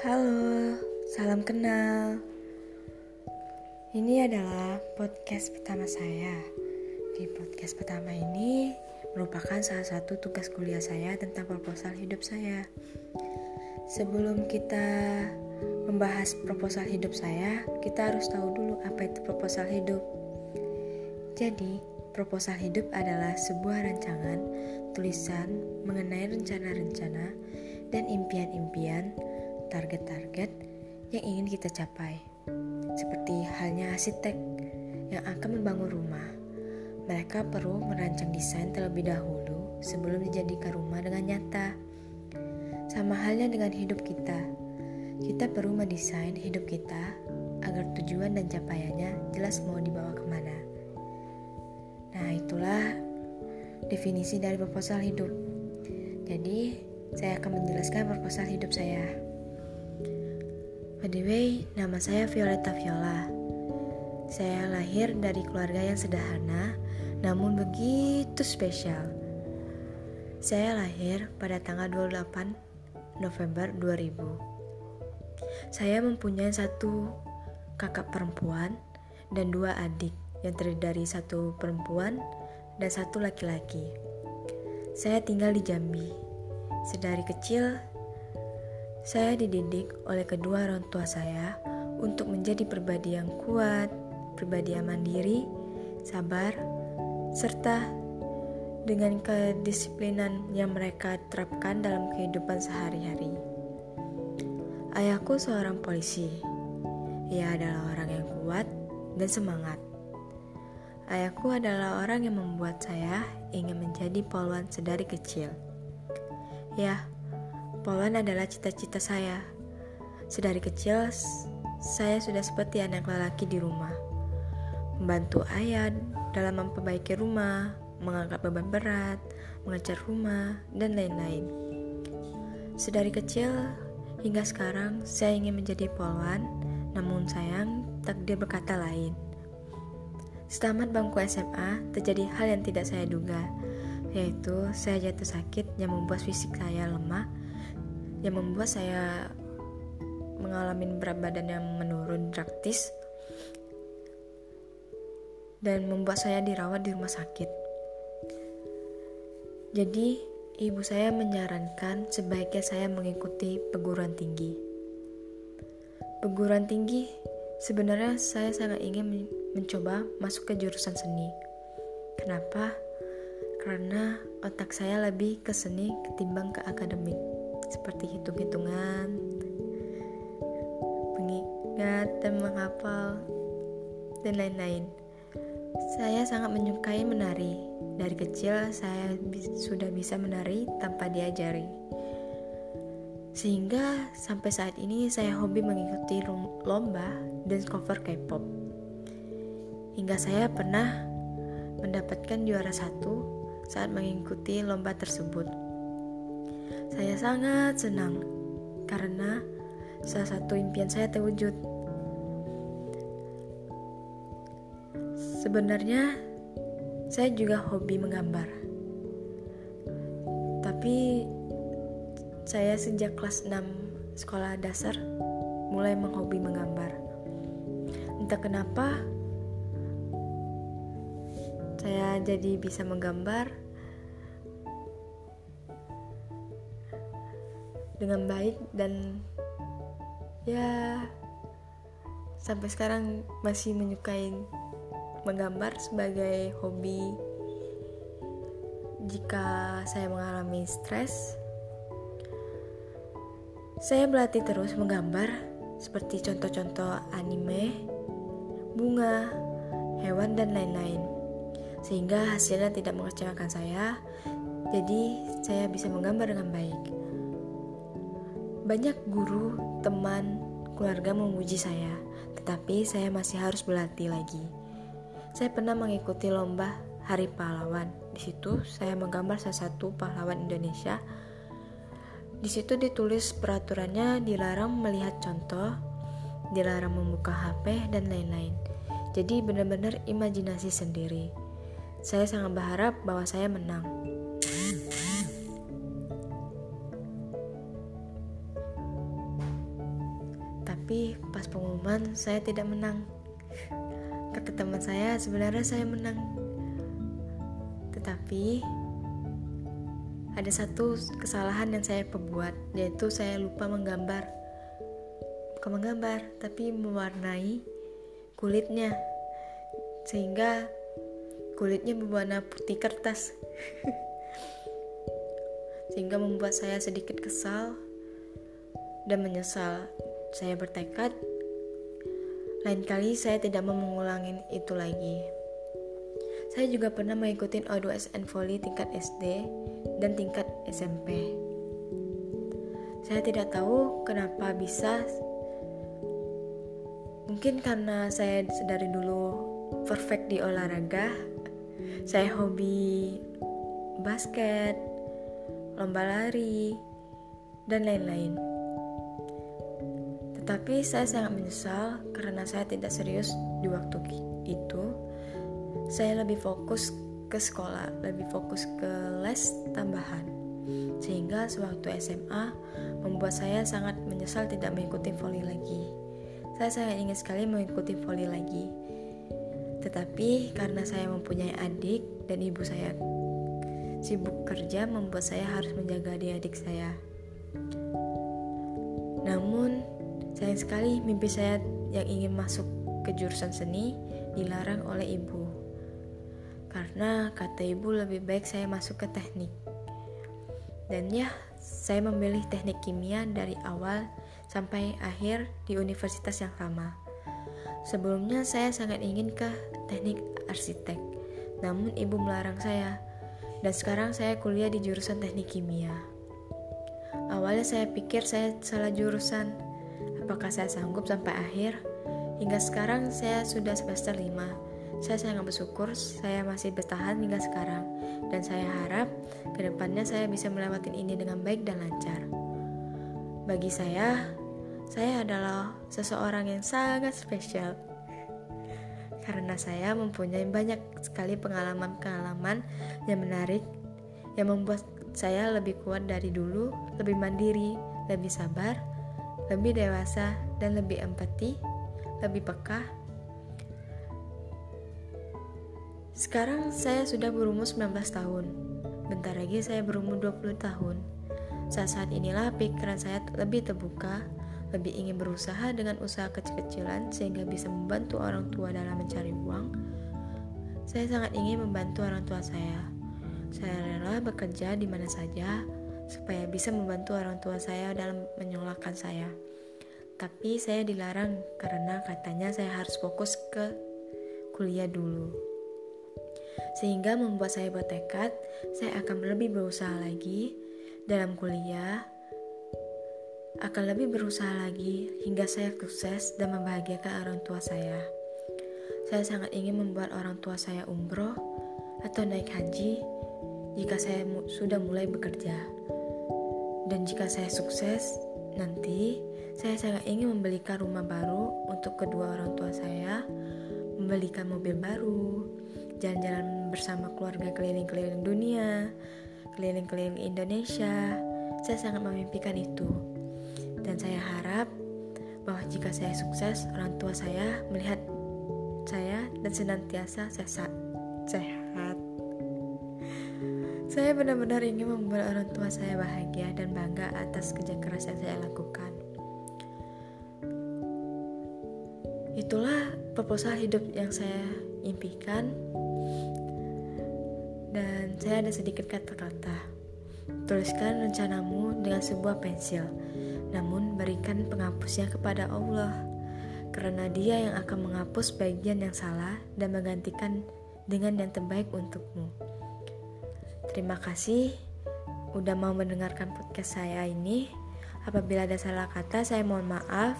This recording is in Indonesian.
Halo, salam kenal. Ini adalah podcast pertama saya. Di podcast pertama ini merupakan salah satu tugas kuliah saya tentang proposal hidup saya. Sebelum kita membahas proposal hidup saya, kita harus tahu dulu apa itu proposal hidup. Jadi, proposal hidup adalah sebuah rancangan tulisan mengenai rencana-rencana dan impian-impian, target-target yang ingin kita capai. Seperti halnya arsitek yang akan membangun rumah. Mereka perlu merancang desain terlebih dahulu sebelum dijadikan rumah dengan nyata. Sama halnya dengan hidup kita. Kita perlu mendesain hidup kita agar tujuan dan capaiannya jelas mau dibawa ke mana. Nah, itulah definisi dari proposal hidup. Jadi, saya akan menjelaskan proposal hidup saya. By the way, nama saya Violeta Viola. Saya lahir dari keluarga yang sederhana, namun begitu spesial. Saya lahir pada tanggal 28 November 2000. Saya mempunyai satu kakak perempuan dan dua adik yang terdiri dari satu perempuan dan satu laki-laki. Saya tinggal di Jambi. Sedari kecil, saya dididik oleh kedua orang tua saya untuk menjadi pribadi yang kuat, pribadi yang mandiri, sabar, serta dengan kedisiplinan yang mereka terapkan dalam kehidupan sehari-hari. Ayahku seorang polisi. Ia adalah orang yang kuat dan semangat. Ayahku adalah orang yang membuat saya ingin menjadi poluan sedari kecil. Ya, Polan adalah cita-cita saya. Sedari kecil, saya sudah seperti anak lelaki di rumah. Membantu ayah dalam memperbaiki rumah, mengangkat beban berat, mengecat rumah, dan lain-lain. Sedari kecil hingga sekarang, saya ingin menjadi polwan, namun sayang takdir berkata lain. Setamat bangku SMA, terjadi hal yang tidak saya duga, yaitu saya jatuh sakit yang membuat fisik saya lemah yang membuat saya mengalami berat badan yang menurun drastis dan membuat saya dirawat di rumah sakit. Jadi, ibu saya menyarankan sebaiknya saya mengikuti perguruan tinggi. Perguruan tinggi sebenarnya saya sangat ingin mencoba masuk ke jurusan seni. Kenapa? Karena otak saya lebih ke seni ketimbang ke akademik seperti hitung-hitungan, mengingat dan menghafal, dan lain-lain. Saya sangat menyukai menari. Dari kecil saya sudah bisa menari tanpa diajari. Sehingga sampai saat ini saya hobi mengikuti lomba dan cover K-pop. Hingga saya pernah mendapatkan juara satu saat mengikuti lomba tersebut. Saya sangat senang karena salah satu impian saya terwujud. Sebenarnya saya juga hobi menggambar. Tapi saya sejak kelas 6 sekolah dasar mulai menghobi menggambar. Entah kenapa saya jadi bisa menggambar dengan baik dan ya sampai sekarang masih menyukai menggambar sebagai hobi jika saya mengalami stres saya berlatih terus menggambar seperti contoh-contoh anime, bunga, hewan, dan lain-lain. Sehingga hasilnya tidak mengecewakan saya, jadi saya bisa menggambar dengan baik. Banyak guru, teman, keluarga memuji saya, tetapi saya masih harus berlatih lagi. Saya pernah mengikuti lomba Hari Pahlawan. Di situ saya menggambar salah satu pahlawan Indonesia. Di situ ditulis peraturannya dilarang melihat contoh, dilarang membuka HP dan lain-lain. Jadi benar-benar imajinasi sendiri. Saya sangat berharap bahwa saya menang. Tapi pas pengumuman saya tidak menang. Kata teman saya sebenarnya saya menang. Tetapi ada satu kesalahan yang saya perbuat yaitu saya lupa menggambar. Bukan menggambar, tapi mewarnai kulitnya. Sehingga kulitnya berwarna putih kertas. Sehingga membuat saya sedikit kesal dan menyesal. Saya bertekad lain kali saya tidak mau mengulangi itu lagi. Saya juga pernah mengikuti O2SN Volley tingkat SD dan tingkat SMP. Saya tidak tahu kenapa bisa Mungkin karena saya dari dulu perfect di olahraga, saya hobi basket, lomba lari, dan lain-lain. Tetapi saya sangat menyesal karena saya tidak serius di waktu itu. Saya lebih fokus ke sekolah, lebih fokus ke les tambahan. Sehingga sewaktu SMA membuat saya sangat menyesal tidak mengikuti voli lagi. Saya sangat ingin sekali mengikuti voli lagi. Tetapi karena saya mempunyai adik dan ibu saya sibuk kerja membuat saya harus menjaga adik-adik saya. Namun, sayang sekali mimpi saya yang ingin masuk ke jurusan seni dilarang oleh ibu. Karena kata ibu lebih baik saya masuk ke teknik. Dan ya, saya memilih teknik kimia dari awal sampai akhir di universitas yang sama. Sebelumnya saya sangat ingin ke teknik arsitek, namun ibu melarang saya. Dan sekarang saya kuliah di jurusan teknik kimia. Awalnya saya pikir saya salah jurusan. Apakah saya sanggup sampai akhir? Hingga sekarang saya sudah semester 5. Saya sangat bersyukur saya masih bertahan hingga sekarang. Dan saya harap ke depannya saya bisa melewati ini dengan baik dan lancar. Bagi saya, saya adalah seseorang yang sangat spesial karena saya mempunyai banyak sekali pengalaman-pengalaman yang menarik yang membuat saya lebih kuat dari dulu, lebih mandiri, lebih sabar, lebih dewasa, dan lebih empati, lebih peka. Sekarang saya sudah berumur 19 tahun. Bentar lagi saya berumur 20 tahun. Saat-saat inilah pikiran saya lebih terbuka, lebih ingin berusaha dengan usaha kecil-kecilan sehingga bisa membantu orang tua dalam mencari uang. Saya sangat ingin membantu orang tua saya. Saya rela bekerja di mana saja supaya bisa membantu orang tua saya dalam menyolakkan saya. Tapi saya dilarang karena katanya saya harus fokus ke kuliah dulu. Sehingga membuat saya bertekad, saya akan lebih berusaha lagi dalam kuliah akan lebih berusaha lagi hingga saya sukses dan membahagiakan orang tua saya. Saya sangat ingin membuat orang tua saya umroh atau naik haji jika saya sudah mulai bekerja. Dan jika saya sukses, nanti saya sangat ingin membelikan rumah baru untuk kedua orang tua saya, membelikan mobil baru, jalan-jalan bersama keluarga keliling-keliling dunia, keliling-keliling Indonesia. Saya sangat memimpikan itu. Dan saya harap bahwa jika saya sukses, orang tua saya melihat saya dan senantiasa sehat. sehat. Saya benar-benar ingin membuat orang tua saya bahagia dan bangga atas kerja keras yang saya lakukan. Itulah proposal hidup yang saya impikan dan saya ada sedikit kata-kata. Tuliskan rencanamu dengan sebuah pensil namun berikan penghapusnya kepada Allah, karena Dia yang akan menghapus bagian yang salah dan menggantikan dengan yang terbaik untukmu. Terima kasih udah mau mendengarkan podcast saya ini. Apabila ada salah kata, saya mohon maaf.